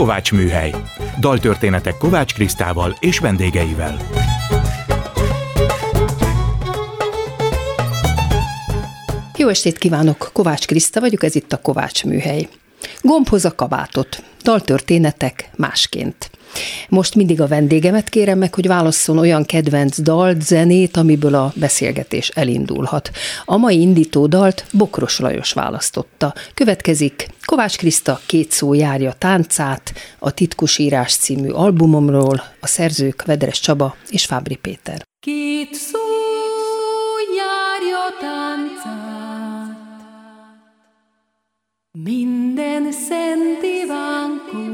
Kovács Műhely. Daltörténetek Kovács Krisztával és vendégeivel. Jó estét kívánok! Kovács Kriszta vagyok, ez itt a Kovács Műhely. Gombhoz a kabátot. Daltörténetek másként. Most mindig a vendégemet kérem meg, hogy válasszon olyan kedvenc dalt, zenét, amiből a beszélgetés elindulhat. A mai indító dalt Bokros Lajos választotta. Következik Kovács Kriszta Két szó járja táncát, a Titkos írás című albumomról, a szerzők Vedres Csaba és Fábri Péter. Két szó járja táncát, minden szent ivánkor,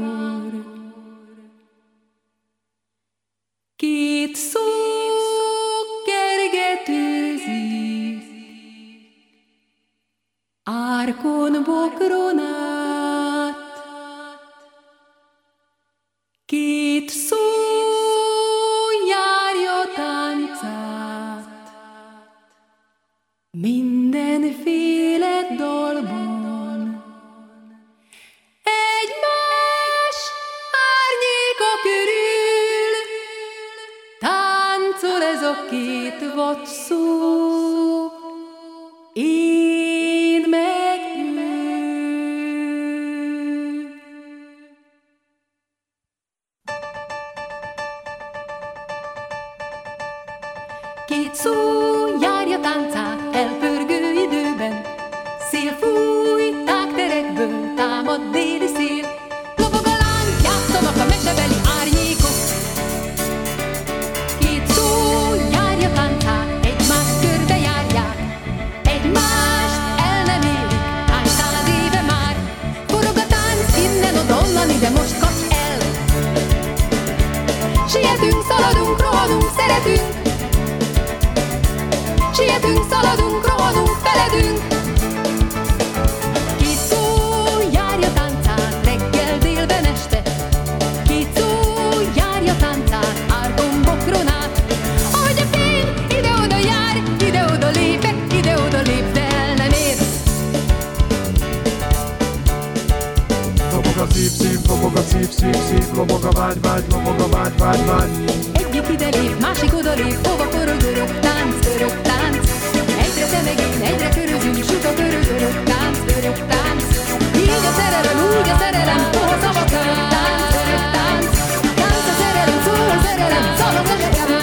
Két szó kergetőzik, árkon bokron át. Két szó járja táncát, mindenféle dalban. Vad szó, én meg ő. Két szó járja táncát elpörgő időben, szél fúj tágterekből, támad déli vágy, vágy, lobog a vágy, vágy, vágy. Egyik ide lép, másik oda lép, hova pörög, örök tánc, örök tánc. Egyre te meg én, egyre körözünk, süt a pörög, örök tánc, örök tánc. Így a szerelem, úgy a szerelem, hova szabad örök tánc, örök tánc. Tánc a szerelem, szó a szerelem, szabad a szerelem,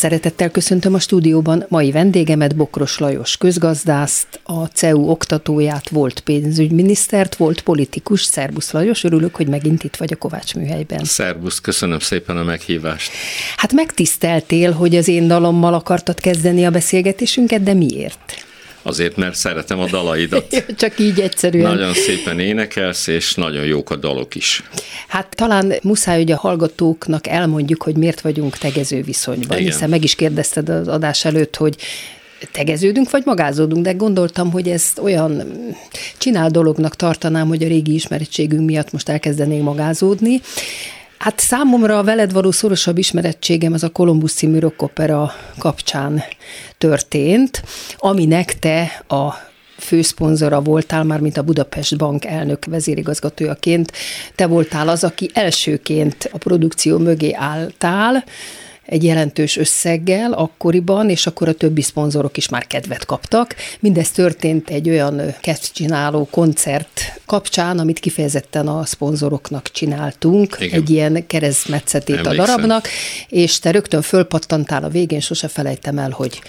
Szeretettel köszöntöm a stúdióban mai vendégemet, Bokros Lajos közgazdászt, a CEU oktatóját, volt pénzügyminisztert, volt politikus. Szerbusz Lajos, örülök, hogy megint itt vagy a Kovács műhelyben. Szerbusz, köszönöm szépen a meghívást. Hát megtiszteltél, hogy az én dalommal akartad kezdeni a beszélgetésünket, de miért? Azért, mert szeretem a dalaidat. Csak így egyszerűen. Nagyon szépen énekelsz, és nagyon jók a dalok is. Hát talán muszáj, hogy a hallgatóknak elmondjuk, hogy miért vagyunk tegező viszonyban, Igen. hiszen meg is kérdezted az adás előtt, hogy tegeződünk, vagy magázódunk, de gondoltam, hogy ezt olyan csinál dolognak tartanám, hogy a régi ismerettségünk miatt most elkezdenénk magázódni. Hát számomra a veled való szorosabb ismerettségem az a Columbus című rockopera kapcsán történt, aminek te a főszponzora voltál, már mint a Budapest Bank elnök vezérigazgatójaként. Te voltál az, aki elsőként a produkció mögé álltál, egy jelentős összeggel akkoriban, és akkor a többi szponzorok is már kedvet kaptak. Mindez történt egy olyan csináló koncert kapcsán, amit kifejezetten a szponzoroknak csináltunk, Igen. egy ilyen keresztmetszetét a Emlékszem. darabnak, és te rögtön fölpattantál a végén, sose felejtem el, hogy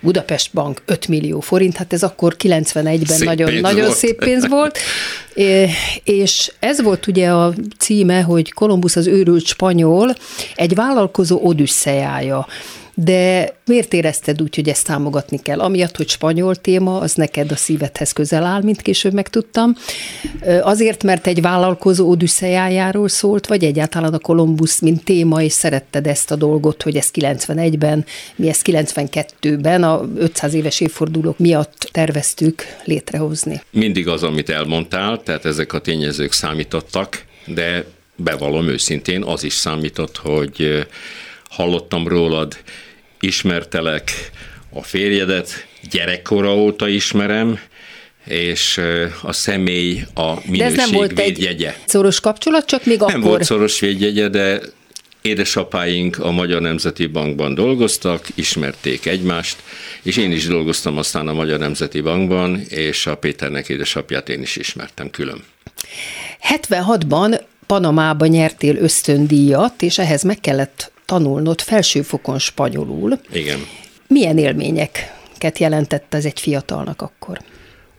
Budapest Bank 5 millió forint, hát ez akkor 91-ben Szép nagyon, nagyon volt. szép pénz volt, és ez volt ugye a címe, hogy Kolumbusz az őrült spanyol, egy vállalkozó odüsszejája. De miért érezted úgy, hogy ezt támogatni kell? Amiatt, hogy spanyol téma, az neked a szívedhez közel áll, mint később megtudtam. Azért, mert egy vállalkozó odüsszejájáról szólt, vagy egyáltalán a Kolumbusz, mint téma, és szeretted ezt a dolgot, hogy ezt 91-ben, mi ezt 92-ben, a 500 éves évfordulók miatt terveztük létrehozni. Mindig az, amit elmondtál, tehát ezek a tényezők számítottak, de bevallom őszintén, az is számított, hogy hallottam rólad, ismertelek a férjedet, gyerekkora óta ismerem, és a személy a De ez nem volt minőség egy védjegye. szoros kapcsolat, csak még Nem akkor... volt szoros védjegye, de édesapáink a Magyar Nemzeti Bankban dolgoztak, ismerték egymást, és én is dolgoztam aztán a Magyar Nemzeti Bankban, és a Péternek édesapját én is ismertem külön. 76-ban Panamában nyertél ösztöndíjat, és ehhez meg kellett tanulnod felsőfokon spanyolul. Igen. Milyen élményeket jelentett ez egy fiatalnak akkor?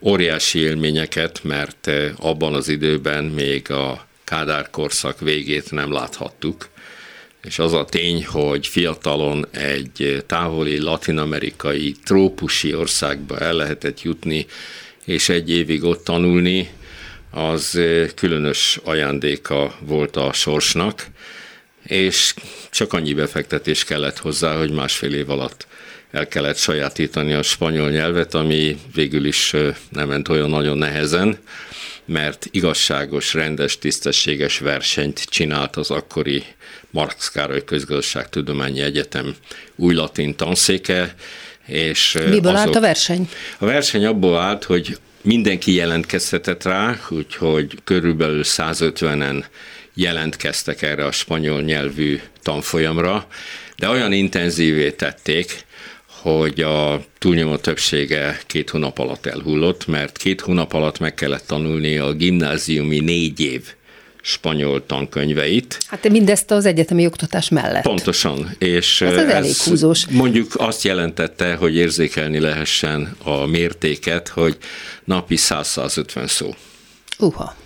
Óriási élményeket, mert eh, abban az időben még a Kádár korszak végét nem láthattuk, és az a tény, hogy fiatalon egy távoli latinamerikai trópusi országba el lehetett jutni, és egy évig ott tanulni, az eh, különös ajándéka volt a sorsnak, és csak annyi befektetés kellett hozzá, hogy másfél év alatt el kellett sajátítani a spanyol nyelvet, ami végül is nem ment olyan nagyon nehezen, mert igazságos, rendes, tisztességes versenyt csinált az akkori Marx Károly Közgazdaságtudományi Egyetem új latin tanszéke, és Miből állt azok- a verseny? a verseny abból állt, hogy mindenki jelentkezhetett rá, úgyhogy körülbelül 150-en jelentkeztek erre a spanyol nyelvű tanfolyamra, de olyan intenzívé tették, hogy a túlnyomó többsége két hónap alatt elhullott, mert két hónap alatt meg kellett tanulni a gimnáziumi négy év spanyol tankönyveit, Hát mindezt az egyetemi oktatás mellett. Pontosan, és Ez ez elég húzós. mondjuk azt jelentette, hogy érzékelni lehessen a mértéket, hogy napi 100-150 szó. Uha.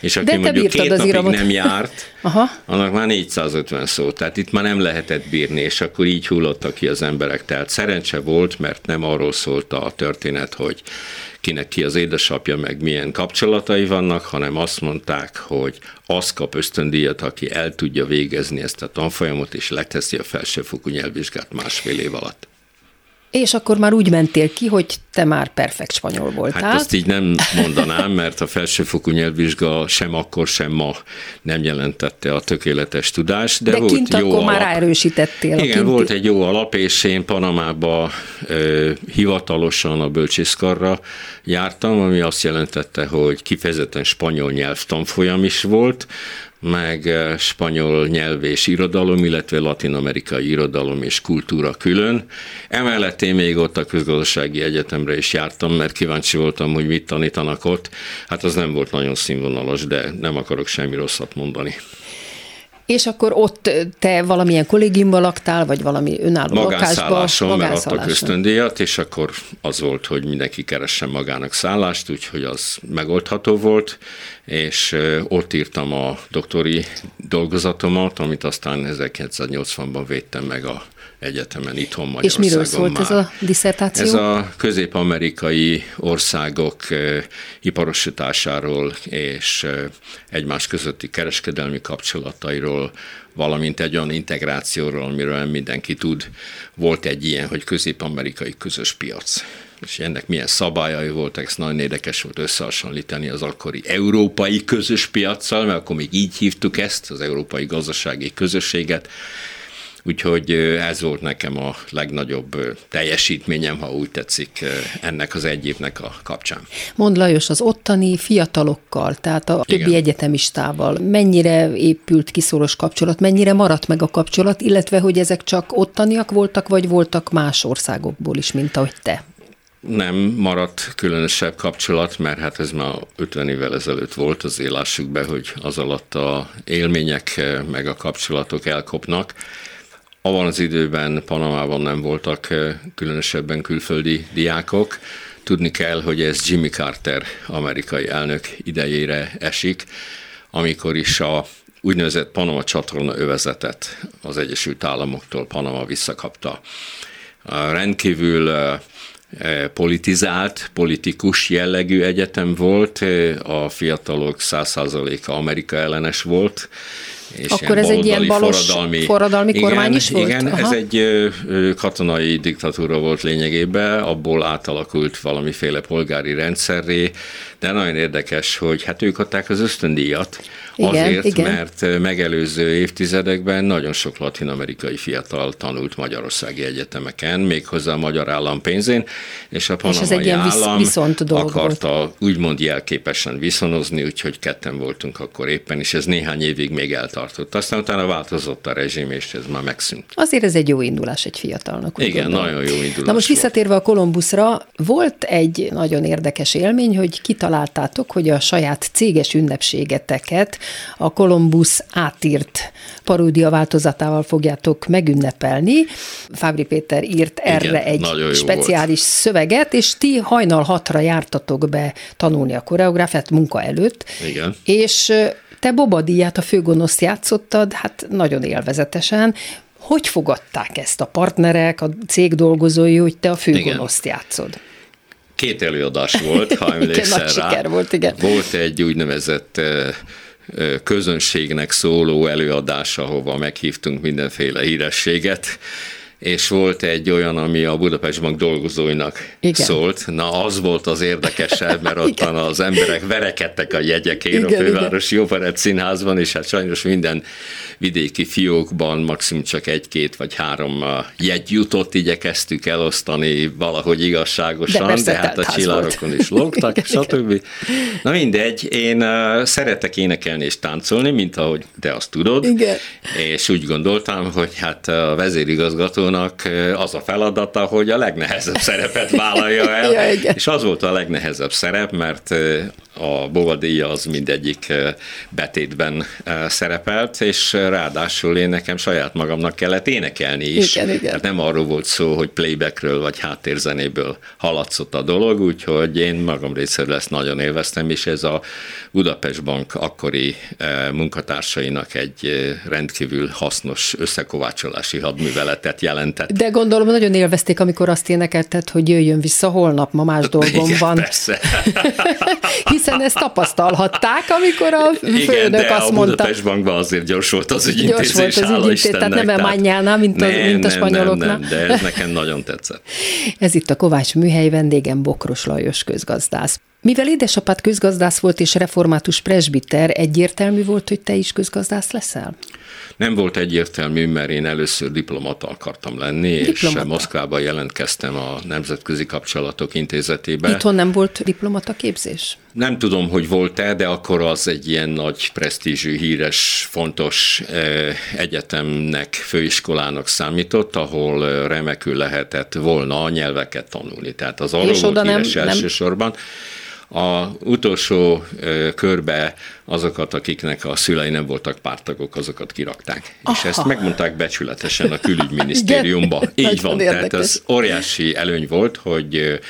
És aki De te mondjuk két az napig iramot. nem járt, Aha. annak már 450 szó, tehát itt már nem lehetett bírni, és akkor így hullottak ki az emberek. Tehát szerencse volt, mert nem arról szólt a történet, hogy kinek ki az édesapja, meg milyen kapcsolatai vannak, hanem azt mondták, hogy az kap ösztöndíjat, aki el tudja végezni ezt a tanfolyamot, és leteszi a felsőfokú nyelvvizsgát másfél év alatt. És akkor már úgy mentél ki, hogy te már perfekt spanyol voltál. Hát ezt így nem mondanám, mert a felsőfokú nyelvvizsga sem akkor, sem ma nem jelentette a tökéletes tudást, de, de volt kint jó akkor alap. már ráerősítettél. Igen, kinti- volt egy jó alap, és én Panamába ö, hivatalosan a bölcsészkarra jártam, ami azt jelentette, hogy kifejezetten spanyol nyelvtanfolyam is volt, meg eh, spanyol nyelv és irodalom, illetve latin-amerikai irodalom és kultúra külön. Emellett én még ott a közgazdasági egyetemre is jártam, mert kíváncsi voltam, hogy mit tanítanak ott. Hát az nem volt nagyon színvonalas, de nem akarok semmi rosszat mondani. És akkor ott te valamilyen kollégiumban laktál, vagy valami önálló lakásban? Magánszálláson, mert adtak Magánszálláson. ösztöndíjat, és akkor az volt, hogy mindenki keressen magának szállást, úgyhogy az megoldható volt, és ott írtam a doktori dolgozatomat, amit aztán 1980-ban védtem meg a egyetemen itthon És Magyarországon miről szólt ez már. a diszertáció? Ez a közép-amerikai országok eh, iparosításáról és eh, egymás közötti kereskedelmi kapcsolatairól, valamint egy olyan integrációról, amiről mindenki tud. Volt egy ilyen, hogy közép-amerikai közös piac. És ennek milyen szabályai voltak, ez nagyon érdekes volt összehasonlítani az akkori európai közös piaccal, mert akkor még így hívtuk ezt, az európai gazdasági közösséget, Úgyhogy ez volt nekem a legnagyobb teljesítményem, ha úgy tetszik, ennek az egy évnek a kapcsán. Mond Lajos, az ottani fiatalokkal, tehát a Igen. többi egyetemistával mennyire épült ki szoros kapcsolat, mennyire maradt meg a kapcsolat, illetve hogy ezek csak ottaniak voltak, vagy voltak más országokból is, mint ahogy te? Nem maradt különösebb kapcsolat, mert hát ez már 50 évvel ezelőtt volt, az lássuk be, hogy az alatt a élmények meg a kapcsolatok elkopnak. Abban az időben Panamában nem voltak ö, különösebben külföldi diákok. Tudni kell, hogy ez Jimmy Carter amerikai elnök idejére esik, amikor is a úgynevezett Panama csatorna övezetet az Egyesült Államoktól Panama visszakapta. A rendkívül ö, ö, politizált, politikus jellegű egyetem volt, a fiatalok 100%-a Amerika ellenes volt, és Akkor ez egy ilyen balos forradalmi igen, kormány is volt? Igen, Aha. ez egy katonai diktatúra volt lényegében, abból átalakult valamiféle polgári rendszerré, de nagyon érdekes, hogy hát ők adták az ösztöndíjat, Igen, azért, igen. mert megelőző évtizedekben nagyon sok latin-amerikai fiatal tanult magyarországi egyetemeken, méghozzá a magyar állam pénzén, és a ez panamai egy ilyen visz- állam viszont dolog akarta úgymond jelképesen viszonozni, úgyhogy ketten voltunk akkor éppen, és ez néhány évig még eltartott. Aztán utána változott a rezsim, és ez már megszűnt. Azért ez egy jó indulás egy fiatalnak. Igen, gondolom. nagyon jó indulás Na most volt. visszatérve a Kolumbuszra, volt egy nagyon érdekes élmény, hogy kitaláltátok, hogy a saját céges ünnepségeteket a Kolumbusz átírt paródia változatával fogjátok megünnepelni. Fábri Péter írt Igen, erre egy speciális szöveget, és ti hajnal hatra jártatok be tanulni a koreográfiát munka előtt. Igen. És te Bobadíját, a főgonoszt játszottad, hát nagyon élvezetesen. Hogy fogadták ezt a partnerek, a cég dolgozói, hogy te a főgonoszt játszod? Két előadás volt, ha emlékszel nagy rá. siker volt, igen. Volt egy úgynevezett közönségnek szóló előadás, ahova meghívtunk mindenféle hírességet, és volt egy olyan, ami a Budapest Bank dolgozóinak Igen. szólt. Na, az volt az érdekesebb, mert ottan az emberek verekedtek a jegyekért a Igen, fővárosi operett színházban, és hát sajnos minden vidéki fiókban maximum csak egy-két vagy három jegy jutott, igyekeztük elosztani valahogy igazságosan, De persze de hát a csillárokon is lógtak, Igen, stb. Na mindegy, én szeretek énekelni és táncolni, mint ahogy te azt tudod, Igen. és úgy gondoltam, hogy hát a vezérigazgatónak uh, az a feladata, hogy a legnehezebb szerepet vállalja el, Ja, igen. és az volt a legnehezebb szerep, mert a bovadíja az mindegyik betétben szerepelt, és ráadásul én nekem saját magamnak kellett énekelni is. Igen, igen. Tehát nem arról volt szó, hogy playbackről vagy háttérzenéből haladszott a dolog, úgyhogy én magam részéről ezt nagyon élveztem, és ez a Budapest Bank akkori munkatársainak egy rendkívül hasznos összekovácsolási hadműveletet jelentett. De gondolom nagyon élvezték, amikor azt énekelted, hogy jöjjön vissza holnap, ma más dolgom Igen, van. persze. Hiszen ezt tapasztalhatták, amikor a Igen, főnök de azt a mondta. Budapest Bankban azért gyors volt az Gyors ügyintézés, volt az hála ügyintéz, tehát nem emányálná, mint a- mint a nem, spanyoloknál. Nem, nem, de ez nekem nagyon tetszett. Ez itt a Kovács műhely vendégem Bokros Lajos közgazdász. Mivel édesapád közgazdász volt és református presbiter, egyértelmű volt, hogy te is közgazdász leszel? Nem volt egyértelmű, mert én először diplomata akartam lenni, Diplomata. és Moszkvában jelentkeztem a Nemzetközi Kapcsolatok Intézetébe. Itthon nem volt diplomata képzés? Nem tudom, hogy volt-e, de akkor az egy ilyen nagy presztízsű, híres, fontos eh, egyetemnek, főiskolának számított, ahol eh, remekül lehetett volna a nyelveket tanulni. Tehát az arról És volt oda nem- híres nem- elsősorban. A utolsó körbe azokat, akiknek a szülei nem voltak pártagok, azokat kirakták. Aha. És ezt megmondták becsületesen a külügyminisztériumba. Így van, tehát érdekes. az óriási előny volt, hogy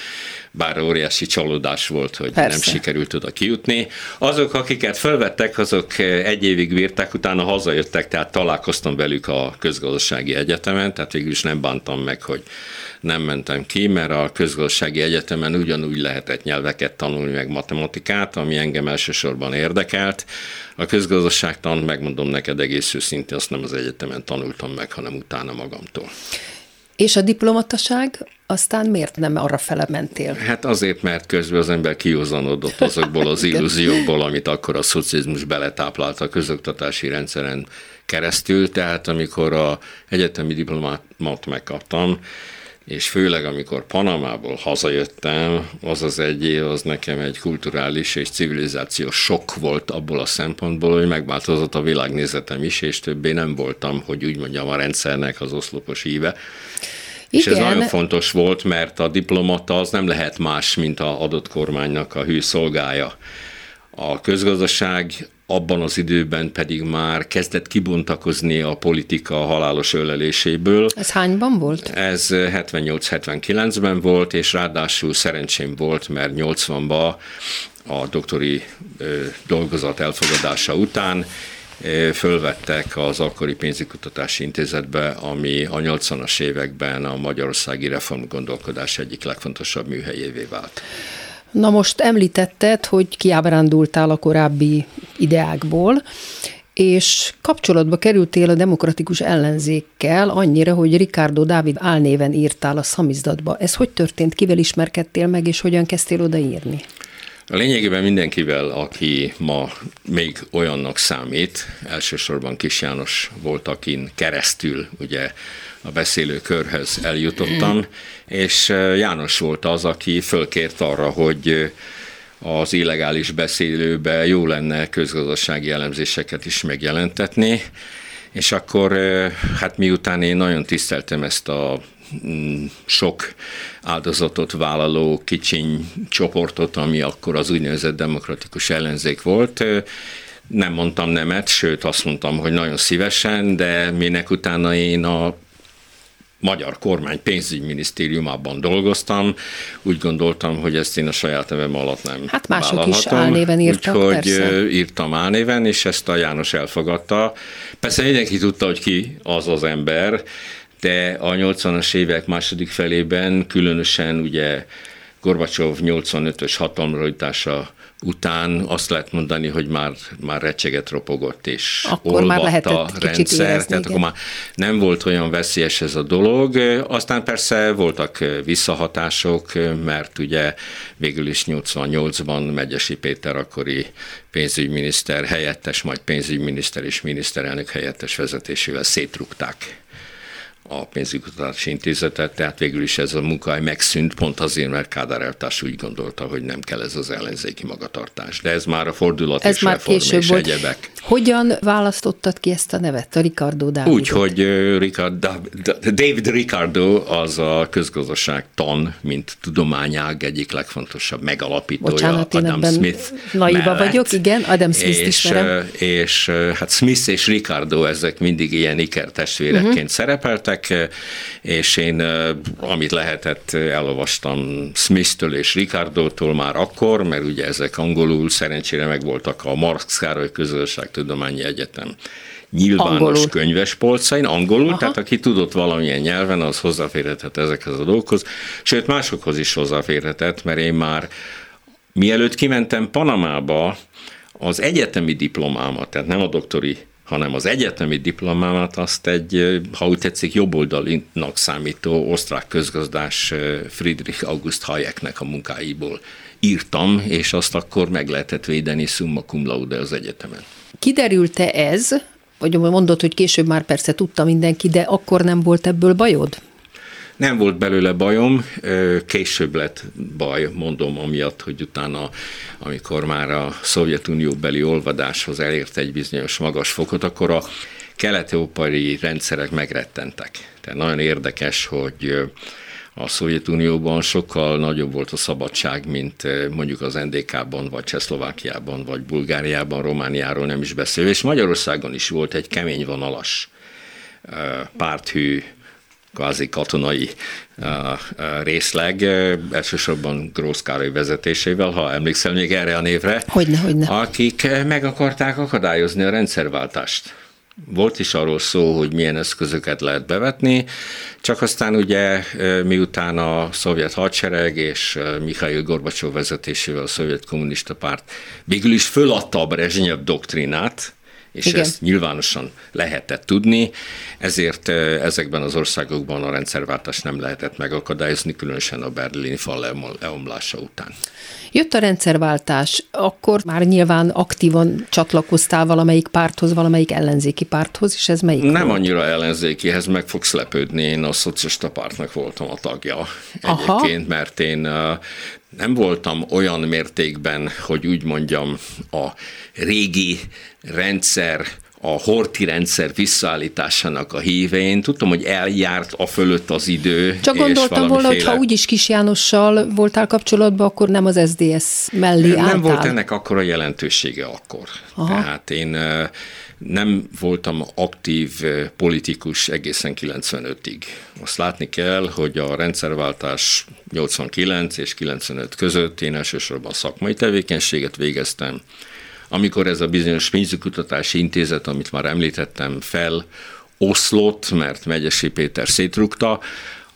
bár óriási csalódás volt, hogy Persze. nem sikerült oda kijutni. Azok, akiket felvettek, azok egy évig bírták, utána hazajöttek, tehát találkoztam velük a közgazdasági egyetemen, tehát végül is nem bántam meg, hogy nem mentem ki, mert a közgazdasági egyetemen ugyanúgy lehetett nyelveket tanulni, meg matematikát, ami engem elsősorban érdekelt. A közgazdaságtan, megmondom neked egész őszintén, azt nem az egyetemen tanultam meg, hanem utána magamtól. És a diplomataság, aztán miért nem arra fele mentél? Hát azért, mert közben az ember kiózanodott azokból az illúziókból, amit akkor a szocializmus beletáplált a közoktatási rendszeren keresztül. Tehát amikor a egyetemi diplomát megkaptam, és főleg amikor Panamából hazajöttem, az az egy év, az nekem egy kulturális és civilizációs sok volt abból a szempontból, hogy megváltozott a világnézetem is, és többé nem voltam, hogy úgy mondjam, a rendszernek az oszlopos íve. És ez Igen. nagyon fontos volt, mert a diplomata az nem lehet más, mint a adott kormánynak a hű szolgája. A közgazdaság abban az időben pedig már kezdett kibontakozni a politika halálos öleléséből. Ez hányban volt? Ez 78-79-ben volt, és ráadásul szerencsém volt, mert 80-ban a doktori ö, dolgozat elfogadása után fölvettek az akkori pénzikutatási intézetbe, ami a 80-as években a magyarországi reformgondolkodás egyik legfontosabb műhelyévé vált. Na most említetted, hogy kiábrándultál a korábbi ideákból, és kapcsolatba kerültél a demokratikus ellenzékkel annyira, hogy Ricardo Dávid álnéven írtál a szamizdatba. Ez hogy történt? Kivel ismerkedtél meg, és hogyan kezdtél odaírni? Lényegében mindenkivel, aki ma még olyannak számít, elsősorban Kis János volt, akin keresztül ugye a beszélő körhöz eljutottam, és János volt az, aki fölkért arra, hogy az illegális beszélőbe jó lenne közgazdasági elemzéseket is megjelentetni, és akkor hát miután én nagyon tiszteltem ezt a sok áldozatot vállaló kicsiny csoportot, ami akkor az úgynevezett demokratikus ellenzék volt, nem mondtam nemet, sőt azt mondtam, hogy nagyon szívesen, de minek utána én a magyar kormány pénzügyminisztériumában dolgoztam, úgy gondoltam, hogy ezt én a saját nevem alatt nem Hát mások is álnéven írtak, Úgyhogy persze. írtam álnéven, és ezt a János elfogadta. Persze mindenki tudta, hogy ki az az ember, de a 80-as évek második felében különösen ugye Gorbacsov 85-ös hatalomra jutása után azt lehet mondani, hogy már, már recseget ropogott, és Akkor már olvadt lehetett a rendszer, érezni, tehát igen. akkor már nem volt olyan veszélyes ez a dolog. Aztán persze voltak visszahatások, mert ugye végül is 88-ban Megyesi Péter akkori pénzügyminiszter helyettes, majd pénzügyminiszter és miniszterelnök helyettes vezetésével szétrugták a pénzügykutatási intézetet, tehát végül is ez a munkahely megszűnt, pont azért, mert Kádár elvtárs úgy gondolta, hogy nem kell ez az ellenzéki magatartás. De ez már a fordulat Ez és már reform később és volt. egyebek. Hogyan választottad ki ezt a nevet, a Ricardo Dávidot? Úgy, hogy Da- David Ricardo az a közgazdaság tan, mint tudományág egyik legfontosabb megalapítója. Bocsánat, Adam Smith naiva vagyok, igen, Adam Smith-t és, ismerem. És hát Smith és Ricardo, ezek mindig ilyen ikertestvérekként uh-huh. szerepeltek, ö, és én, ö, amit lehetett, ö, elolvastam Smith-től és Ricardo-tól már akkor, mert ugye ezek angolul szerencsére megvoltak a Marx Károly Közösségtudományi Egyetem nyilvános Angolul. könyves polcain, angolul, Aha. tehát aki tudott valamilyen nyelven, az hozzáférhetett ezekhez a dolgokhoz, sőt másokhoz is hozzáférhetett, mert én már mielőtt kimentem Panamába, az egyetemi diplomámat, tehát nem a doktori, hanem az egyetemi diplomámat azt egy, ha úgy tetszik, jobboldalinak számító osztrák közgazdás Friedrich August Hayeknek a munkáiból írtam, és azt akkor meg lehetett védeni summa cum laude az egyetemen. Kiderült-e ez, vagy mondod, hogy később már persze tudta mindenki, de akkor nem volt ebből bajod? Nem volt belőle bajom, később lett baj, mondom, amiatt, hogy utána, amikor már a Szovjetunió beli olvadáshoz elért egy bizonyos magas fokot, akkor a kelet-európai rendszerek megrettentek. Tehát nagyon érdekes, hogy a Szovjetunióban sokkal nagyobb volt a szabadság, mint mondjuk az NDK-ban, vagy Csehszlovákiában, vagy Bulgáriában, Romániáról nem is beszélve, és Magyarországon is volt egy kemény vonalas párthű, kvázi katonai eh, eh, részleg, eh, elsősorban Grósz Károly vezetésével, ha emlékszel még erre a névre, Hogyne, hogyne. akik meg akarták akadályozni a rendszerváltást. Volt is arról szó, hogy milyen eszközöket lehet bevetni, csak aztán ugye miután a szovjet hadsereg és Mikhail Gorbacsov vezetésével a szovjet kommunista párt végül is föladta a Brezsnyev doktrinát, és Igen. Ezt nyilvánosan lehetett tudni, ezért ezekben az országokban a rendszerváltást nem lehetett megakadályozni, különösen a berlini fal leom- leomlása után. Jött a rendszerváltás, akkor már nyilván aktívan csatlakoztál valamelyik párthoz, valamelyik ellenzéki párthoz, és ez melyik Nem volt? annyira ellenzékihez meg fogsz lepődni, én a szocialista pártnak voltam a tagja Aha. egyébként, mert én nem voltam olyan mértékben, hogy úgy mondjam, a régi rendszer, a horti rendszer visszaállításának a híve. Én tudtam, hogy eljárt a fölött az idő. Csak és gondoltam volna, hogy ha úgyis Kis Jánossal voltál kapcsolatban, akkor nem az SDS mellé álltál. Nem volt ennek akkora jelentősége akkor. Aha. Tehát én nem voltam aktív ö, politikus egészen 95-ig. Azt látni kell, hogy a rendszerváltás 89 és 95 között én elsősorban szakmai tevékenységet végeztem. Amikor ez a bizonyos pénzügykutatási intézet, amit már említettem, fel oszlott, mert Megyesi Péter szétrugta,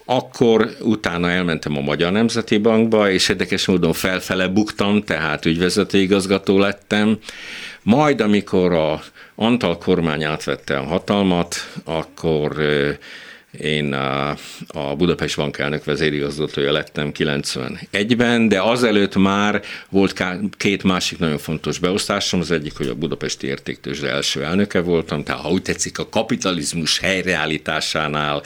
akkor utána elmentem a Magyar Nemzeti Bankba, és érdekes módon felfele buktam, tehát ügyvezető igazgató lettem. Majd, amikor a Antal kormány átvette a hatalmat, akkor én a, a Budapest Bank elnök vezérigazgatója lettem 91-ben, de azelőtt már volt két másik nagyon fontos beosztásom. Az egyik, hogy a Budapesti Értéktőzsde első elnöke voltam, tehát ha úgy tetszik, a kapitalizmus helyreállításánál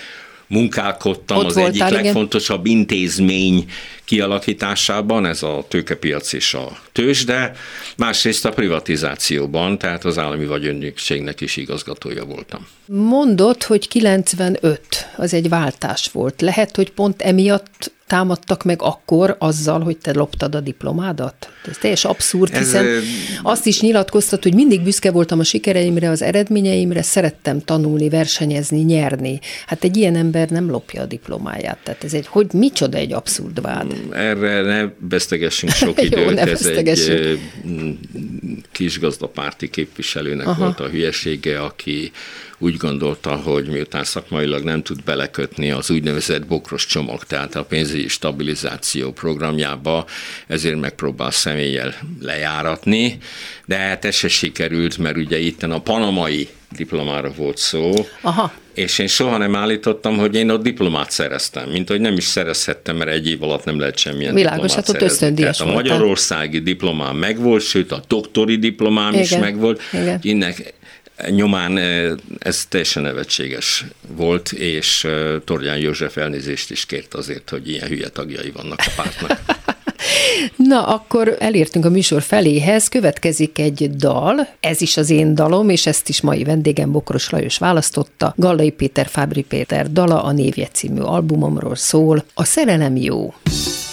munkálkodtam Ott az voltál, egyik igen. legfontosabb intézmény kialakításában, ez a tőkepiac és a tőzsde, másrészt a privatizációban, tehát az állami vagyonnyugségnek is igazgatója voltam. Mondott, hogy 95 az egy váltás volt. Lehet, hogy pont emiatt támadtak meg akkor azzal, hogy te loptad a diplomádat? Ez teljes abszurd, Ez, hiszen ö, azt is nyilatkoztat, hogy mindig büszke voltam a sikereimre, az eredményeimre, szerettem tanulni, versenyezni, nyerni. Hát egy ilyen ember nem lopja a diplomáját. Tehát ez egy, hogy micsoda egy abszurd vád. Erre ne vesztegessünk sok Jó, időt, ne ez egy mm, kisgazdapárti képviselőnek. Aha. volt a hülyesége, aki úgy gondolta, hogy miután szakmailag nem tud belekötni az úgynevezett bokros csomag, tehát a pénzügyi stabilizáció programjába, ezért megpróbál személlyel lejáratni, de hát ez se sikerült, mert ugye itt a panamai diplomára volt szó, Aha. és én soha nem állítottam, hogy én ott diplomát szereztem, mint hogy nem is szerezhettem, mert egy év alatt nem lehet semmilyen Világos, diplomát hát ott Tehát a magyarországi diplomám megvolt, sőt a doktori diplomám is Igen, megvolt. igen. Innek nyomán ez teljesen nevetséges volt, és Torján József elnézést is kért azért, hogy ilyen hülye tagjai vannak a pártnak. Na, akkor elértünk a műsor feléhez, következik egy dal, ez is az én dalom, és ezt is mai vendégem Bokros Lajos választotta. Gallai Péter, Fábri Péter dala a Névje című albumomról szól. A szerelem jó. Titkainkra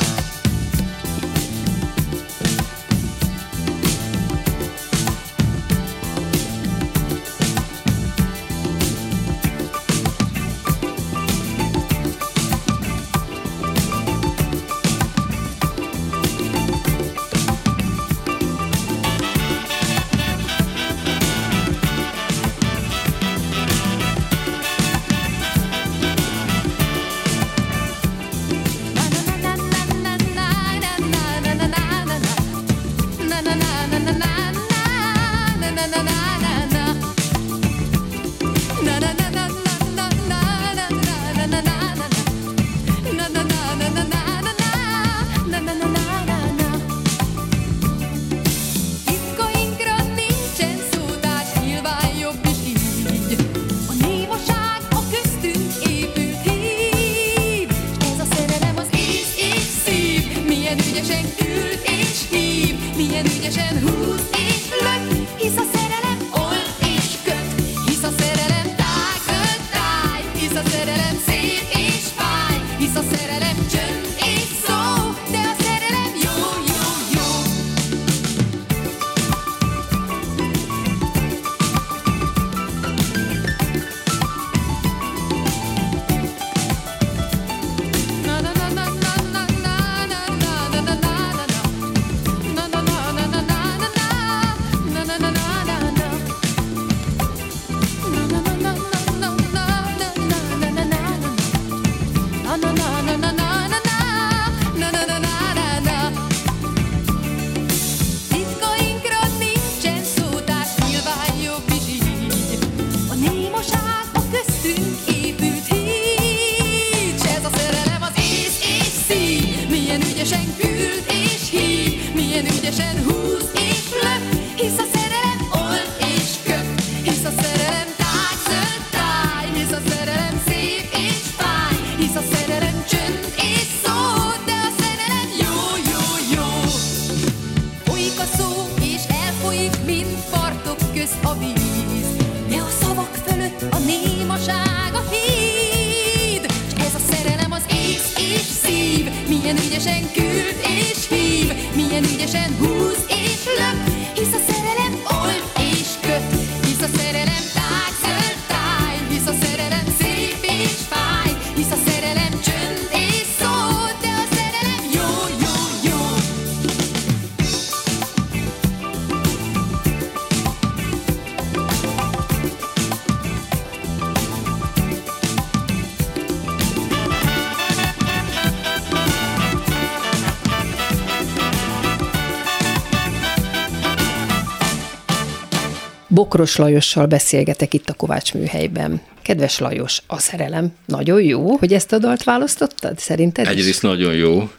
Bokros Lajossal beszélgetek itt a Kovács műhelyben. Kedves Lajos, a szerelem nagyon jó, hogy ezt a dalt választottad, szerinted? Egyrészt nagyon jó,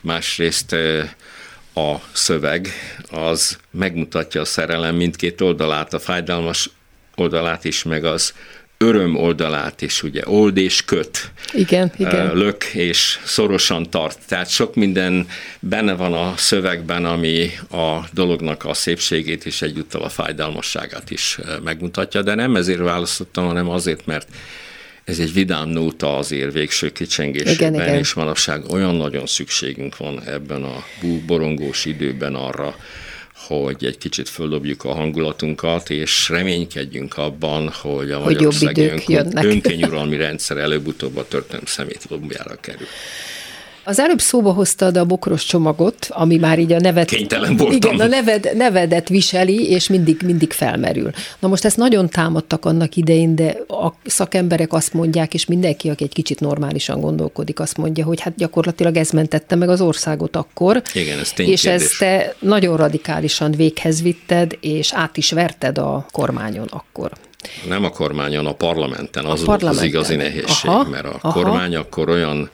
másrészt eh, a szöveg az megmutatja a szerelem mindkét oldalát, a fájdalmas oldalát is, meg az öröm oldalát is, ugye old és köt, Igen, igen. lök és szorosan tart. Tehát sok minden benne van a szövegben, ami a dolognak a szépségét és egyúttal a fájdalmasságát is megmutatja, de nem ezért választottam, hanem azért, mert ez egy vidám nóta azért végső kicsengésében, Igen, igen. és manapság olyan nagyon szükségünk van ebben a borongós időben arra, hogy egy kicsit földobjuk a hangulatunkat, és reménykedjünk abban, hogy a Hogy Magyarországi jönnek. önkényuralmi rendszer előbb-utóbb a történelem szemét lombjára kerül. Az előbb szóba hoztad a bokros csomagot, ami már így a nevet... Kénytelen voltam. Igen, a neved, nevedet viseli, és mindig, mindig felmerül. Na most ezt nagyon támadtak annak idején, de a szakemberek azt mondják, és mindenki, aki egy kicsit normálisan gondolkodik, azt mondja, hogy hát gyakorlatilag ez mentette meg az országot akkor. Igen, ez És ténykérdés. ezt te nagyon radikálisan véghez vitted, és át is verted a kormányon akkor. Nem a kormányon, a parlamenten. Az A volt az parlamenten. igazi nehézség, Aha, mert a aha. kormány akkor olyan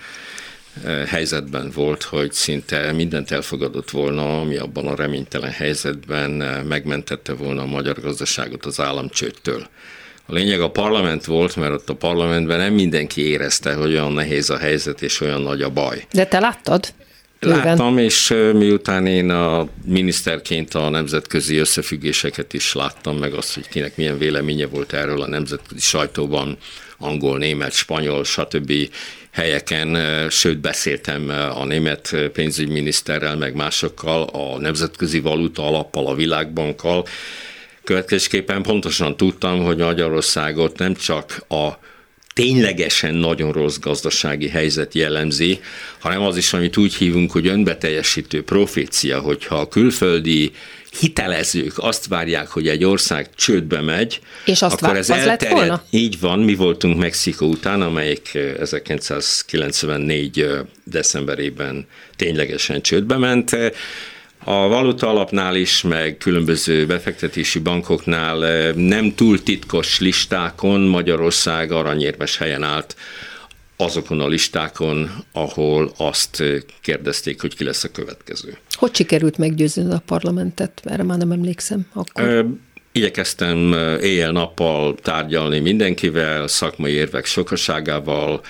helyzetben volt, hogy szinte mindent elfogadott volna, ami abban a reménytelen helyzetben megmentette volna a magyar gazdaságot az államcsőttől. A lényeg a parlament volt, mert ott a parlamentben nem mindenki érezte, hogy olyan nehéz a helyzet és olyan nagy a baj. De te láttad? Láttam, és miután én a miniszterként a nemzetközi összefüggéseket is láttam, meg azt, hogy kinek milyen véleménye volt erről a nemzetközi sajtóban, angol, német, spanyol, stb. Helyeken, sőt beszéltem a német pénzügyminiszterrel, meg másokkal, a nemzetközi valuta alappal, a világbankkal, Következésképpen pontosan tudtam, hogy Magyarországot nem csak a ténylegesen nagyon rossz gazdasági helyzet jellemzi, hanem az is, amit úgy hívunk, hogy önbeteljesítő profécia, hogyha a külföldi hitelezők azt várják, hogy egy ország csődbe megy, És azt akkor vár- ez az lett elterjed. volna? Így van, mi voltunk Mexikó után, amelyik eh, 1994 eh, decemberében ténylegesen csődbe ment. Eh, A valuta alapnál is, meg különböző befektetési bankoknál eh, nem túl titkos listákon Magyarország aranyérmes helyen állt azokon a listákon, ahol azt eh, kérdezték, hogy ki lesz a következő. Hogy sikerült meggyőzni a parlamentet? Erre már nem emlékszem. Akkor. Ö, Igyekeztem ö, éjjel-nappal tárgyalni mindenkivel, szakmai érvek sokaságával.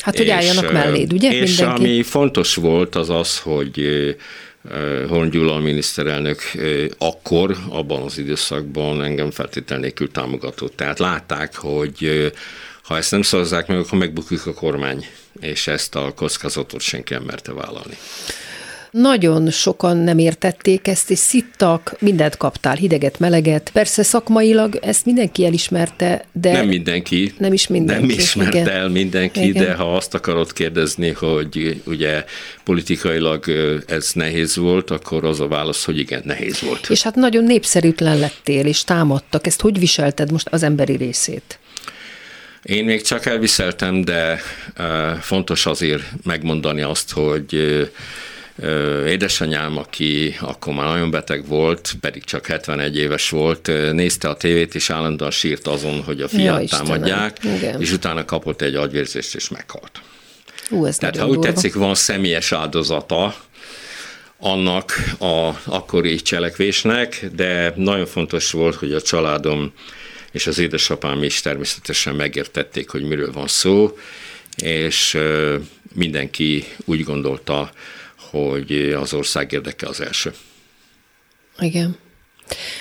Hát, hogy álljanak ö, melléd, ugye, És mindenki? ami fontos volt, az az, hogy Horn Gyula miniszterelnök akkor, abban az időszakban engem feltétel nélkül támogatott. Tehát látták, hogy ha ezt nem szavazzák meg, akkor megbukik a kormány, és ezt a kockázatot senki nem merte vállalni. Nagyon sokan nem értették ezt, és szittak, mindent kaptál, hideget, meleget. Persze szakmailag ezt mindenki elismerte, de Nem mindenki. Nem is mindenki, Nem ismerte igen. el mindenki, Igen. de ha azt akarod kérdezni, hogy ugye politikailag ez nehéz volt, akkor az a válasz, hogy igen, nehéz volt. és hát nagyon népszerűtlen lettél, és támadtak. Ezt hogy viselted most az emberi részét? Én még csak elviseltem, de fontos azért megmondani azt, hogy édesanyám, aki akkor már nagyon beteg volt, pedig csak 71 éves volt, nézte a tévét, és állandóan sírt azon, hogy a Ja, fiát Istenem, támadják, igen. és utána kapott egy agyvérzést, és meghalt. Ú, ez Tehát ha úgy durva. tetszik, van személyes áldozata annak a akkori cselekvésnek, de nagyon fontos volt, hogy a családom és az édesapám is természetesen megértették, hogy miről van szó, és mindenki úgy gondolta, hogy az ország érdeke az első. Igen.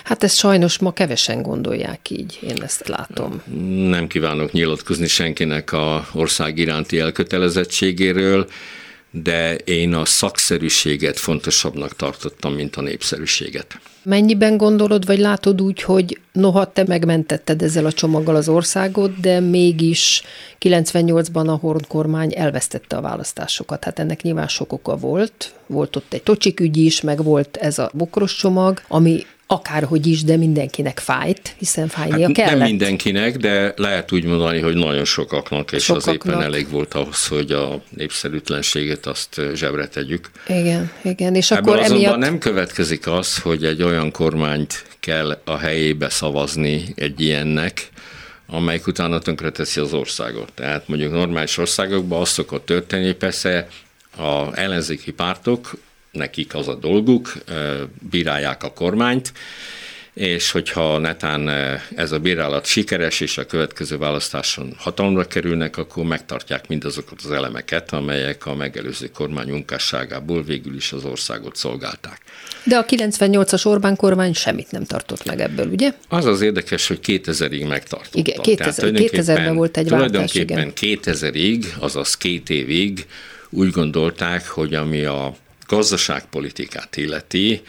Hát ezt sajnos ma kevesen gondolják így, én ezt látom. Nem kívánok nyilatkozni senkinek a ország iránti elkötelezettségéről, de én a szakszerűséget fontosabbnak tartottam, mint a népszerűséget. Mennyiben gondolod, vagy látod úgy, hogy noha te megmentetted ezzel a csomaggal az országot, de mégis 98-ban a Horn kormány elvesztette a választásokat. Hát ennek nyilván sok oka volt. Volt ott egy tocsik ügy is, meg volt ez a bokros csomag, ami akárhogy is, de mindenkinek fájt, hiszen fájnia Hát kellett. nem mindenkinek, de lehet úgy mondani, hogy nagyon sokaknak, és az Sokaknak. éppen elég volt ahhoz, hogy a népszerűtlenséget azt zsebre tegyük. Igen, igen, és Ebből akkor azonban emiatt... nem következik az, hogy egy olyan kormányt kell a helyébe szavazni egy ilyennek, amelyik utána tönkreteszi az országot. Tehát mondjuk normális országokban az szokott történni, persze a ellenzéki pártok, nekik az a dolguk, bírálják a kormányt, és hogyha netán ez a bírálat sikeres, és a következő választáson hatalomra kerülnek, akkor megtartják mindazokat az elemeket, amelyek a megelőző kormány munkásságából végül is az országot szolgálták. De a 98-as Orbán kormány semmit nem tartott meg ebből, ugye? Az az érdekes, hogy 2000-ig megtartottam. Igen, 2000 tulajdonképpen- 2000-ben volt egy váltás, Tulajdonképpen 2000-ig, azaz két évig úgy gondolták, hogy ami a gazdaságpolitikát illeti,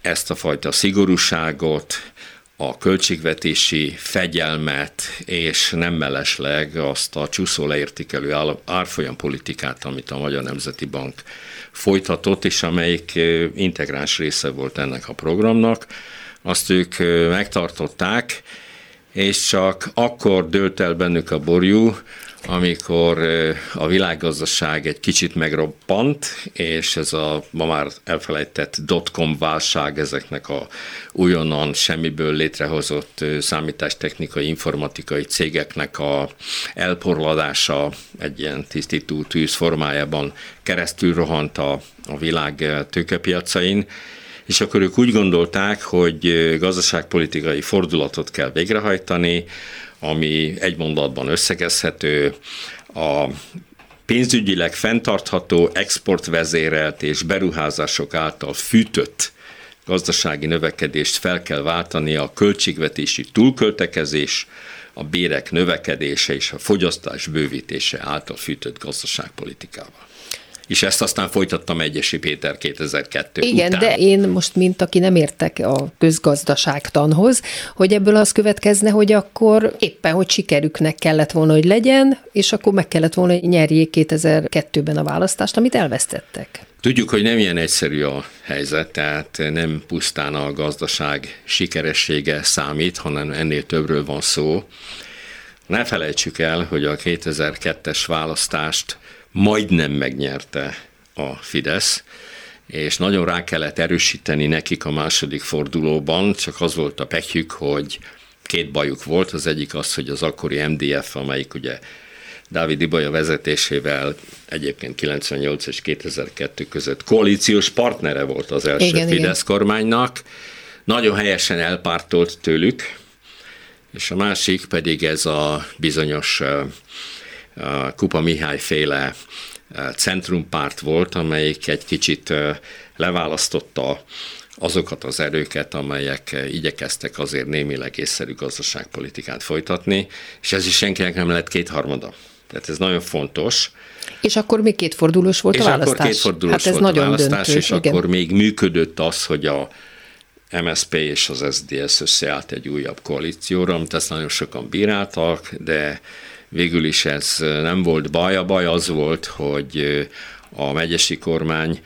ezt a fajta szigorúságot, a költségvetési fegyelmet, és nem mellesleg azt a csúszó leértékelő áll- árfolyampolitikát, amit a Magyar Nemzeti Bank folytatott, és amelyik integráns része volt ennek a programnak, azt ők megtartották, és csak akkor dőlt el bennük a borjú, amikor a világgazdaság egy kicsit megroppant, és ez a ma már elfelejtett dotcom válság ezeknek a újonnan semmiből létrehozott számítástechnikai, informatikai cégeknek a elporladása egy ilyen tisztító tűz formájában keresztül rohant a, a világ tőkepiacain, és akkor ők úgy gondolták, hogy gazdaságpolitikai fordulatot kell végrehajtani, ami egy mondatban összegezhető, a pénzügyileg fenntartható, exportvezérelt és beruházások által fűtött gazdasági növekedést fel kell váltani a költségvetési túlköltekezés, a bérek növekedése és a fogyasztás bővítése által fűtött gazdaságpolitikával. És ezt aztán folytattam Egyesi Péter 2002 Igen, után. de én most, mint aki nem értek a közgazdaságtanhoz, hogy ebből az következne, hogy akkor éppen, hogy sikerüknek kellett volna, hogy legyen, és akkor meg kellett volna, hogy nyerjék 2002-ben a választást, amit elvesztettek. Tudjuk, hogy nem ilyen egyszerű a helyzet, tehát nem pusztán a gazdaság sikeressége számít, hanem ennél többről van szó. Ne felejtsük el, hogy a 2002-es választást majdnem megnyerte a Fidesz, és nagyon rá kellett erősíteni nekik a második fordulóban, csak az volt a pekjük, hogy két bajuk volt, az egyik az, hogy az akkori MDF, amelyik ugye Dávid Ibolya vezetésével egyébként 98 és 2002 között koalíciós partnere volt az első Igen, Fidesz igen. kormánynak, nagyon helyesen elpártolt tőlük, és a másik pedig ez a bizonyos Kupa Mihály féle ö, centrumpárt volt, amelyik egy kicsit ö, leválasztotta azokat az erőket, amelyek ö, igyekeztek azért némileg észszerű gazdaságpolitikát folytatni, és ez is senkinek nem lett kétharmada. Tehát ez nagyon fontos. És akkor még kétfordulós volt És a választás. akkor kétfordulós hát ez volt nagyon a választás, döntő. és igen. akkor még működött az, hogy a MSP és az SDS összeállt egy újabb koalícióra, amit ezt nagyon sokan bíráltak, de végül is ez nem volt baj. A baj az volt, hogy a megyesi kormány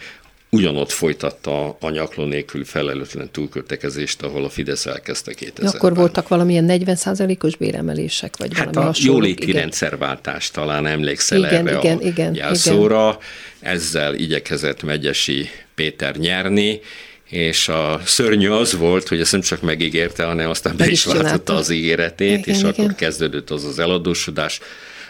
ugyanott folytatta a nyakló nélkül felelőtlen túlköltekezést, ahol a Fidesz elkezdte 2000 Akkor voltak valamilyen 40%-os béremelések, vagy Hát valami a hasonló. jóléti igen. rendszerváltás, talán emlékszel Igen, erre igen, a igen, jelszóra. Ezzel igyekezett Megyesi Péter nyerni, és a szörnyű az volt, hogy ezt nem csak megígérte, hanem aztán be is váltotta az ígéretét, Igen, és igen. akkor kezdődött az az eladósodás,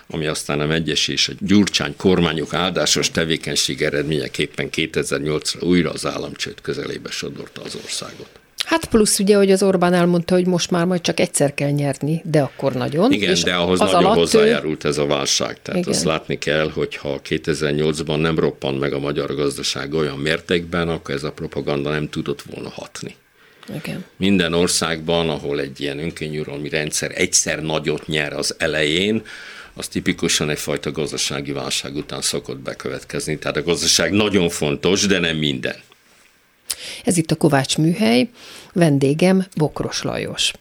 ami aztán a Megyesi és a Gyurcsány kormányok áldásos tevékenység eredményeképpen 2008-ra újra az államcsőd közelébe sodorta az országot. Hát plusz ugye, hogy az Orbán elmondta, hogy most már majd csak egyszer kell nyerni, de akkor nagyon. Igen, és de ahhoz az nagyon alatt hozzájárult ez a válság. Tehát Igen. azt látni kell, hogy ha 2008-ban nem roppant meg a magyar gazdaság olyan mértékben, akkor ez a propaganda nem tudott volna hatni. Igen. Minden országban, ahol egy ilyen önkényuralmi rendszer egyszer nagyot nyer az elején, az tipikusan egyfajta gazdasági válság után szokott bekövetkezni. Tehát a gazdaság nagyon fontos, de nem minden. Ez itt a Kovács műhely, vendégem Bokros Lajos.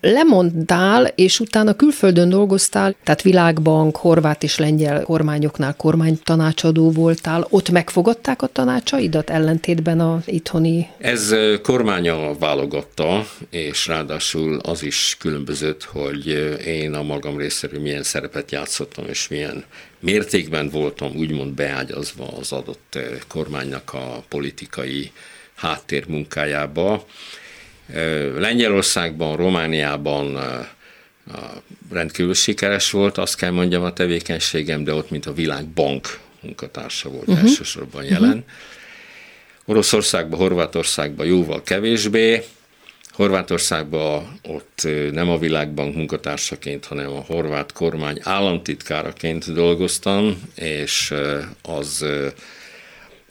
Lemondtál, és utána külföldön dolgoztál, tehát világbank, horvát és lengyel kormányoknál kormánytanácsadó voltál. Ott megfogadták a tanácsaidat ellentétben a itthoni Ez kormánya válogatta, és ráadásul az is különbözött, hogy én a magam részéről milyen szerepet játszottam, és milyen mértékben voltam úgymond beágyazva az adott kormánynak a politikai háttérmunkájába. Lengyelországban, Romániában rendkívül sikeres volt, azt kell mondjam a tevékenységem, de ott mint a Világbank munkatársa volt uh-huh. elsősorban jelen. Uh-huh. Oroszországban, Horvátországban jóval kevésbé. Horvátországban ott nem a Világbank munkatársaként, hanem a horvát kormány államtitkáraként dolgoztam, és az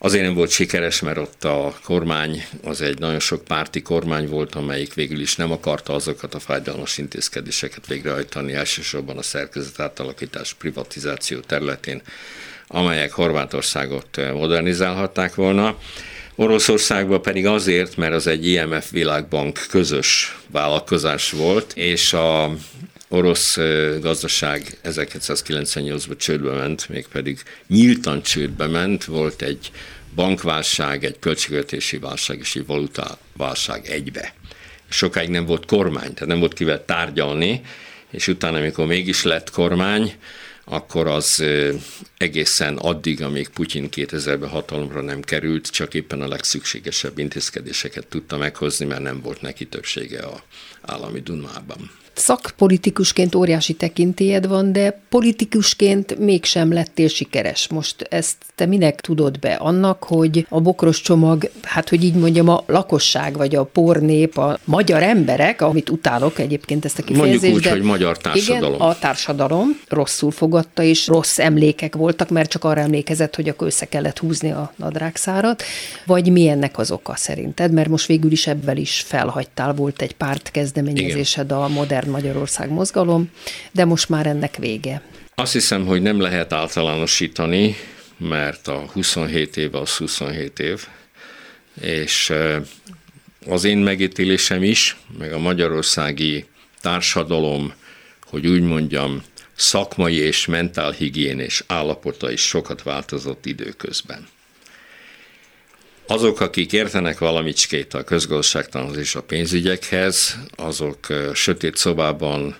Azért nem volt sikeres, mert ott a kormány az egy nagyon sok párti kormány volt, amelyik végül is nem akarta azokat a fájdalmas intézkedéseket végrehajtani, elsősorban a szerkezet átalakítás privatizáció területén, amelyek Horvátországot modernizálhatták volna. Oroszországban pedig azért, mert az egy IMF világbank közös vállalkozás volt, és a orosz gazdaság 1998-ban csődbe ment, mégpedig nyíltan csődbe ment, volt egy bankválság, egy költségvetési válság és egy valutaválság egybe. Sokáig nem volt kormány, tehát nem volt kivel tárgyalni, és utána, amikor mégis lett kormány, akkor az egészen addig, amíg Putyin 2000-ben hatalomra nem került, csak éppen a legszükségesebb intézkedéseket tudta meghozni, mert nem volt neki többsége a állami Dumában. Szakpolitikusként óriási tekintélyed van, de politikusként mégsem lettél sikeres. Most ezt te minek tudod be? Annak, hogy a bokros csomag, hát hogy így mondjam, a lakosság vagy a pornép, a magyar emberek, amit utálok egyébként ezt a kifejezést. Mondjuk úgy, de hogy magyar társadalom. Igen, a társadalom rosszul fogadta, és rossz emlékek voltak, mert csak arra emlékezett, hogy akkor össze kellett húzni a nadrágszárat. Vagy mi ennek az oka szerinted? Mert most végül is ebből is felhagytál, volt egy párt kezdeményezésed a Modern Magyarország mozgalom, de most már ennek vége. Azt hiszem, hogy nem lehet általánosítani, mert a 27 év az 27 év, és eh, az én megítélésem is, meg a magyarországi társadalom, hogy úgy mondjam, szakmai és mentálhigiénés állapota is sokat változott időközben. Azok, akik értenek valamicskét a közgazdaságtanhoz és a pénzügyekhez, azok sötét szobában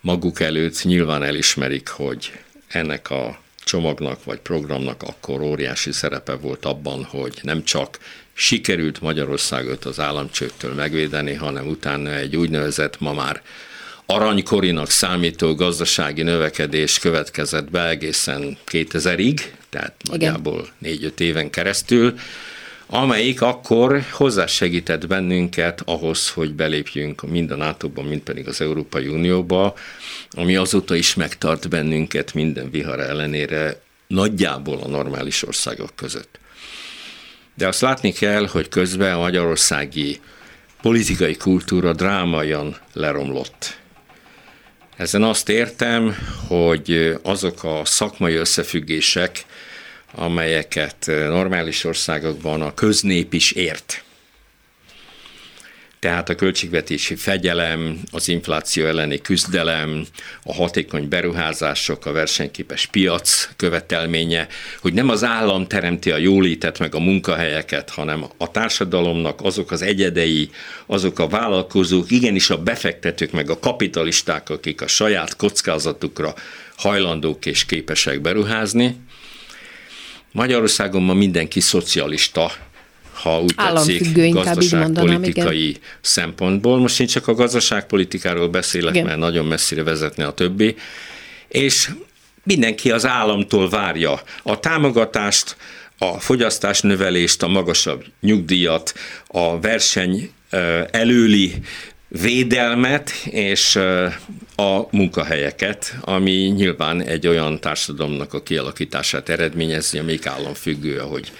maguk előtt nyilván elismerik, hogy ennek a csomagnak vagy programnak akkor óriási szerepe volt abban, hogy nem csak sikerült Magyarországot az államcsőttől megvédeni, hanem utána egy úgynevezett ma már aranykorinak számító gazdasági növekedés következett be egészen 2000-ig, tehát nagyjából 4-5 éven keresztül, amelyik akkor hozzásegített bennünket ahhoz, hogy belépjünk mind a NATO-ba, mind pedig az Európai Unióba, ami azóta is megtart bennünket minden vihar ellenére nagyjából a normális országok között. De azt látni kell, hogy közben a magyarországi politikai kultúra drámaian leromlott. Ezen azt értem, hogy azok a szakmai összefüggések, amelyeket normális országokban a köznép is ért. Tehát a költségvetési fegyelem, az infláció elleni küzdelem, a hatékony beruházások, a versenyképes piac követelménye, hogy nem az állam teremti a jólétet meg a munkahelyeket, hanem a társadalomnak azok az egyedei, azok a vállalkozók, igenis a befektetők meg a kapitalisták, akik a saját kockázatukra hajlandók és képesek beruházni, Magyarországon ma mindenki szocialista, ha úgy tetszik, mondanám, gazdaságpolitikai szempontból. Most én csak a gazdaságpolitikáról beszélek, Igen. mert nagyon messzire vezetne a többi. És mindenki az államtól várja a támogatást, a fogyasztás növelést, a magasabb nyugdíjat, a verseny előli védelmet és a munkahelyeket, ami nyilván egy olyan társadalomnak a kialakítását eredményezi, amelyik államfüggő, ahogy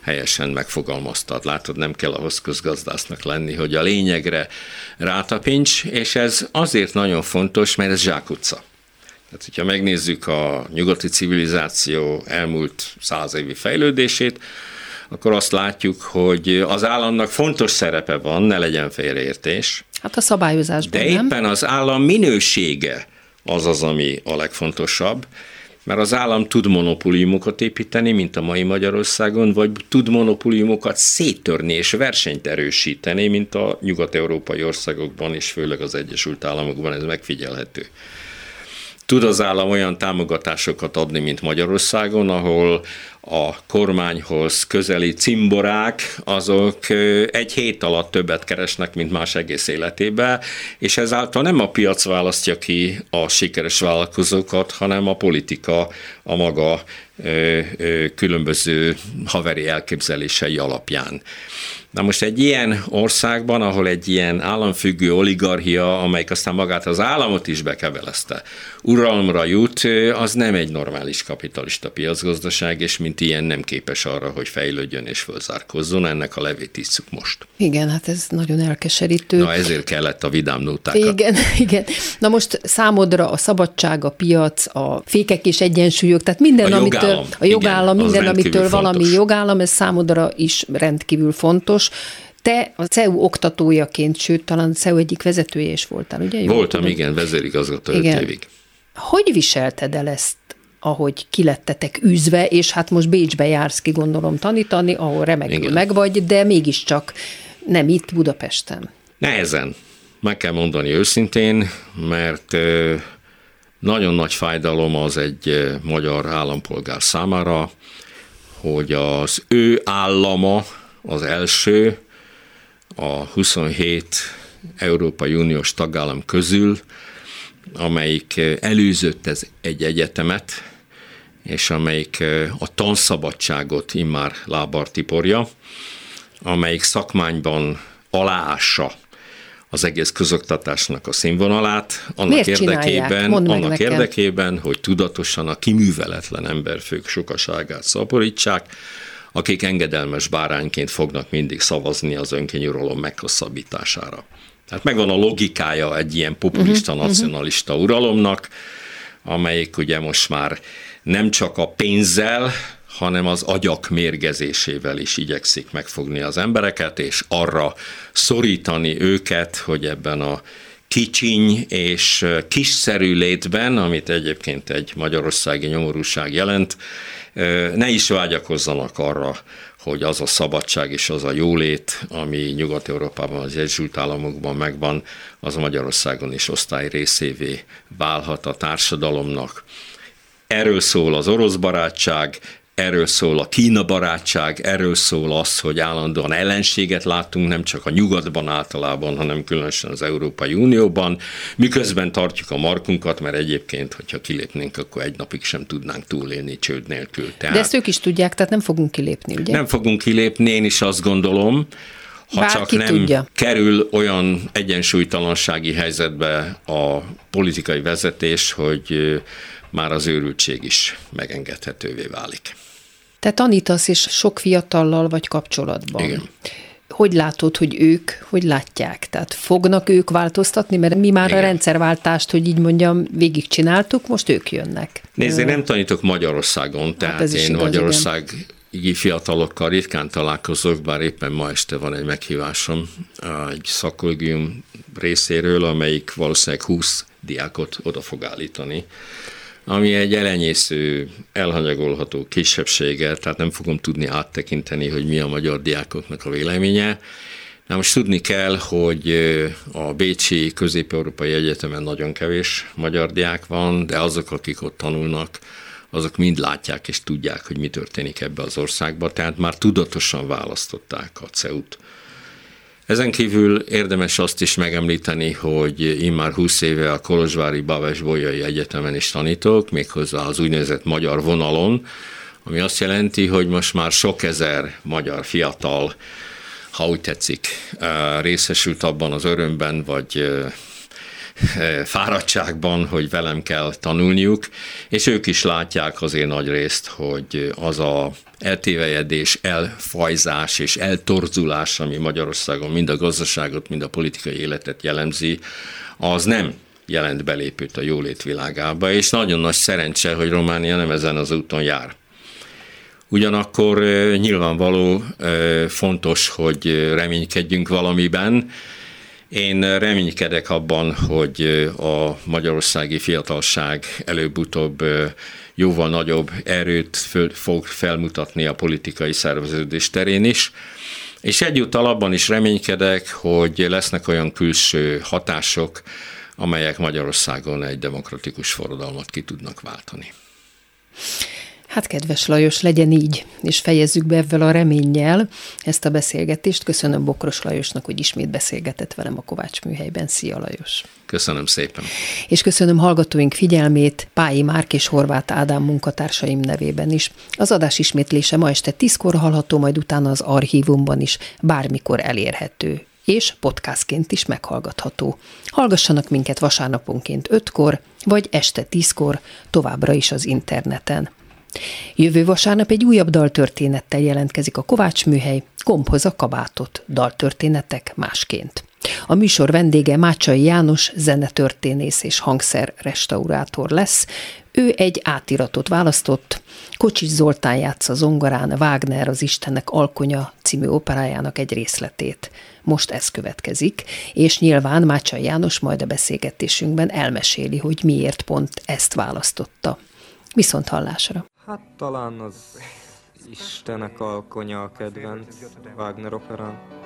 helyesen megfogalmaztad. Látod, nem kell ahhoz közgazdásznak lenni, hogy a lényegre rátapints, és ez azért nagyon fontos, mert ez zsákutca. Tehát, hogyha megnézzük a nyugati civilizáció elmúlt száz évi fejlődését, akkor azt látjuk, hogy az államnak fontos szerepe van, ne legyen félreértés, Hát a szabályozásban De nem. éppen az állam minősége az az, ami a legfontosabb, mert az állam tud monopóliumokat építeni, mint a mai Magyarországon, vagy tud monopóliumokat széttörni és versenyt erősíteni, mint a nyugat-európai országokban, és főleg az Egyesült Államokban ez megfigyelhető. Tud az állam olyan támogatásokat adni, mint Magyarországon, ahol a kormányhoz közeli cimborák, azok egy hét alatt többet keresnek, mint más egész életében, és ezáltal nem a piac választja ki a sikeres vállalkozókat, hanem a politika a maga különböző haveri elképzelései alapján. Na most egy ilyen országban, ahol egy ilyen államfüggő oligarchia, amelyik aztán magát az államot is bekebelezte, uralomra jut, az nem egy normális kapitalista piacgazdaság, és mint ilyen nem képes arra, hogy fejlődjön és fölzárkozzon. Ennek a levét isszuk most. Igen, hát ez nagyon elkeserítő. Na ezért kellett a vidám nótákat. Igen, igen. Na most számodra a szabadság, a piac, a fékek és egyensúlyok, tehát minden, A amitől, a jogállam, igen, minden, amitől valami fontos. jogállam, ez számodra is rendkívül fontos. Te a CEU oktatójaként, sőt, talán a CEU egyik vezetője is voltál, ugye? Jól Voltam, tudom? igen, vezérigazgató Igen. évig. Hogy viselted el ezt, ahogy kilettetek űzve, és hát most Bécsbe jársz ki, gondolom, tanítani, ahol remekül Igen. megvagy, de mégiscsak nem itt Budapesten. Nehezen, meg kell mondani őszintén, mert nagyon nagy fájdalom az egy ö, magyar állampolgár számára, hogy az ő állama az első a 27 Európai Uniós tagállam közül, amelyik ö, előzött ez egy egyetemet, és amelyik ö, a tanszabadságot immár lábar tiporja, amelyik szakmányban aláássa az egész közoktatásnak a színvonalát, annak Miért érdekében, annak érdekében, hogy tudatosan a kiműveletlen emberfők sokaságát szaporítsák, akik engedelmes bárányként fognak mindig szavazni az önkényuralom meghosszabbítására. Tehát megvan a logikája egy ilyen populista, Mhm, nacionalista uralomnak, amelyik ugye most már nem csak a pénzzel, hanem az agyak mérgezésével is igyekszik megfogni az embereket, és arra szorítani őket, hogy ebben a kicsiny és kiszerű létben, amit egyébként egy magyarországi nyomorúság jelent, ne is vágyakozzanak arra, hogy az a szabadság és az a jólét, ami Nyugat-Európában, az Egyesült Államokban megvan, az Magyarországon is osztály részévé válhat a társadalomnak. Erről szól az orosz barátság, erről szól a Kína barátság, erről szól az, hogy állandóan ellenséget látunk, nem csak a nyugatban általában, hanem különösen az Európai Unióban, miközben tartjuk a markunkat, mert egyébként, hogyha kilépnénk, akkor egy napig sem tudnánk túlélni csőd nélkül. Tehát De ezt ők is tudják, tehát nem fogunk kilépni, ugye? nem fogunk kilépni, én is azt gondolom, ha Bárki csak nem tudja. kerül olyan egyensúlytalansági helyzetbe a politikai vezetés, hogy már az őrültség is megengedhetővé válik. Te tanítasz, és sok fiatallal vagy kapcsolatban. Igen. Hogy látod, hogy ők, hogy látják? Tehát fognak ők változtatni, mert mi már Igen. a rendszerváltást, hogy így mondjam, végigcsináltuk, most ők jönnek. Nézd, én nem tanítok Magyarországon, tehát ez is én igaz, Magyarország fiatalokkal ritkán találkozok, bár éppen ma este van egy meghívásom egy szakkollégium részéről, amelyik valószínűleg 20 diákot oda fog állítani, ami egy elenyésző, elhanyagolható kisebbsége, tehát nem fogom tudni áttekinteni, hogy mi a magyar diákoknak a véleménye. Na most tudni kell, hogy a Bécsi Közép-Európai Egyetemen nagyon kevés magyar diák van, de azok, akik ott tanulnak, azok mind látják és tudják, hogy mi történik ebbe az országba, tehát már tudatosan választották a CEUT. Ezen kívül érdemes azt is megemlíteni, hogy immár 20 éve a Kolozsvári Baves Bolyai Egyetemen is tanítok, méghozzá az úgynevezett magyar vonalon, ami azt jelenti, hogy most már sok ezer magyar fiatal, ha úgy tetszik, eh, részesült abban az örömben, vagy eh, fáradtságban, hogy velem kell tanulniuk, és ők is látják azért nagy részt, hogy az a eltévejedés, elfajzás és eltorzulás, ami Magyarországon mind a gazdaságot, mind a politikai életet jellemzi, az nem jelent belépőt a jólét világába, és nagyon nagy szerencse, hogy Románia nem ezen az úton jár. Ugyanakkor ö, nyilvánvaló ö, fontos, hogy reménykedjünk valamiben, Én reménykedek abban, hogy a magyarországi fiatalság előbb-utóbb jóval nagyobb erőt fog felmutatni a politikai szerveződés terén is, és egyúttal abban is reménykedek, hogy lesznek olyan külső hatások, amelyek Magyarországon egy demokratikus forradalmat ki tudnak váltani. Hát kedves Lajos, legyen így, és fejezzük be ezzel a reménnyel ezt a beszélgetést. Köszönöm Bokros Lajosnak, hogy ismét beszélgetett velem a Kovács műhelyben. Szia Lajos! Köszönöm szépen! És köszönöm hallgatóink figyelmét Pályi Márk és Horváth Ádám munkatársaim nevében is. Az adás ismétlése ma este tízkor hallható, majd utána az archívumban is bármikor elérhető és podcastként is meghallgatható. Hallgassanak minket vasárnaponként 5-kor, vagy este 10-kor, továbbra is az interneten. Jövő vasárnap egy újabb daltörténettel jelentkezik a Kovács műhely, Gombhoz a kabátot, daltörténetek másként. A műsor vendége Mácsai János, zenetörténész és hangszer restaurátor lesz. Ő egy átiratot választott, Kocsis Zoltán játsza zongorán Wagner az Istennek alkonya című operájának egy részletét. Most ez következik, és nyilván Mácsai János majd a beszélgetésünkben elmeséli, hogy miért pont ezt választotta. Viszont hallásra! Hát talán az Istenek alkonya a kedvenc Wagner operán.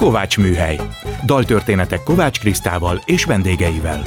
Kovács Műhely. Daltörténetek Kovács Krisztával és vendégeivel.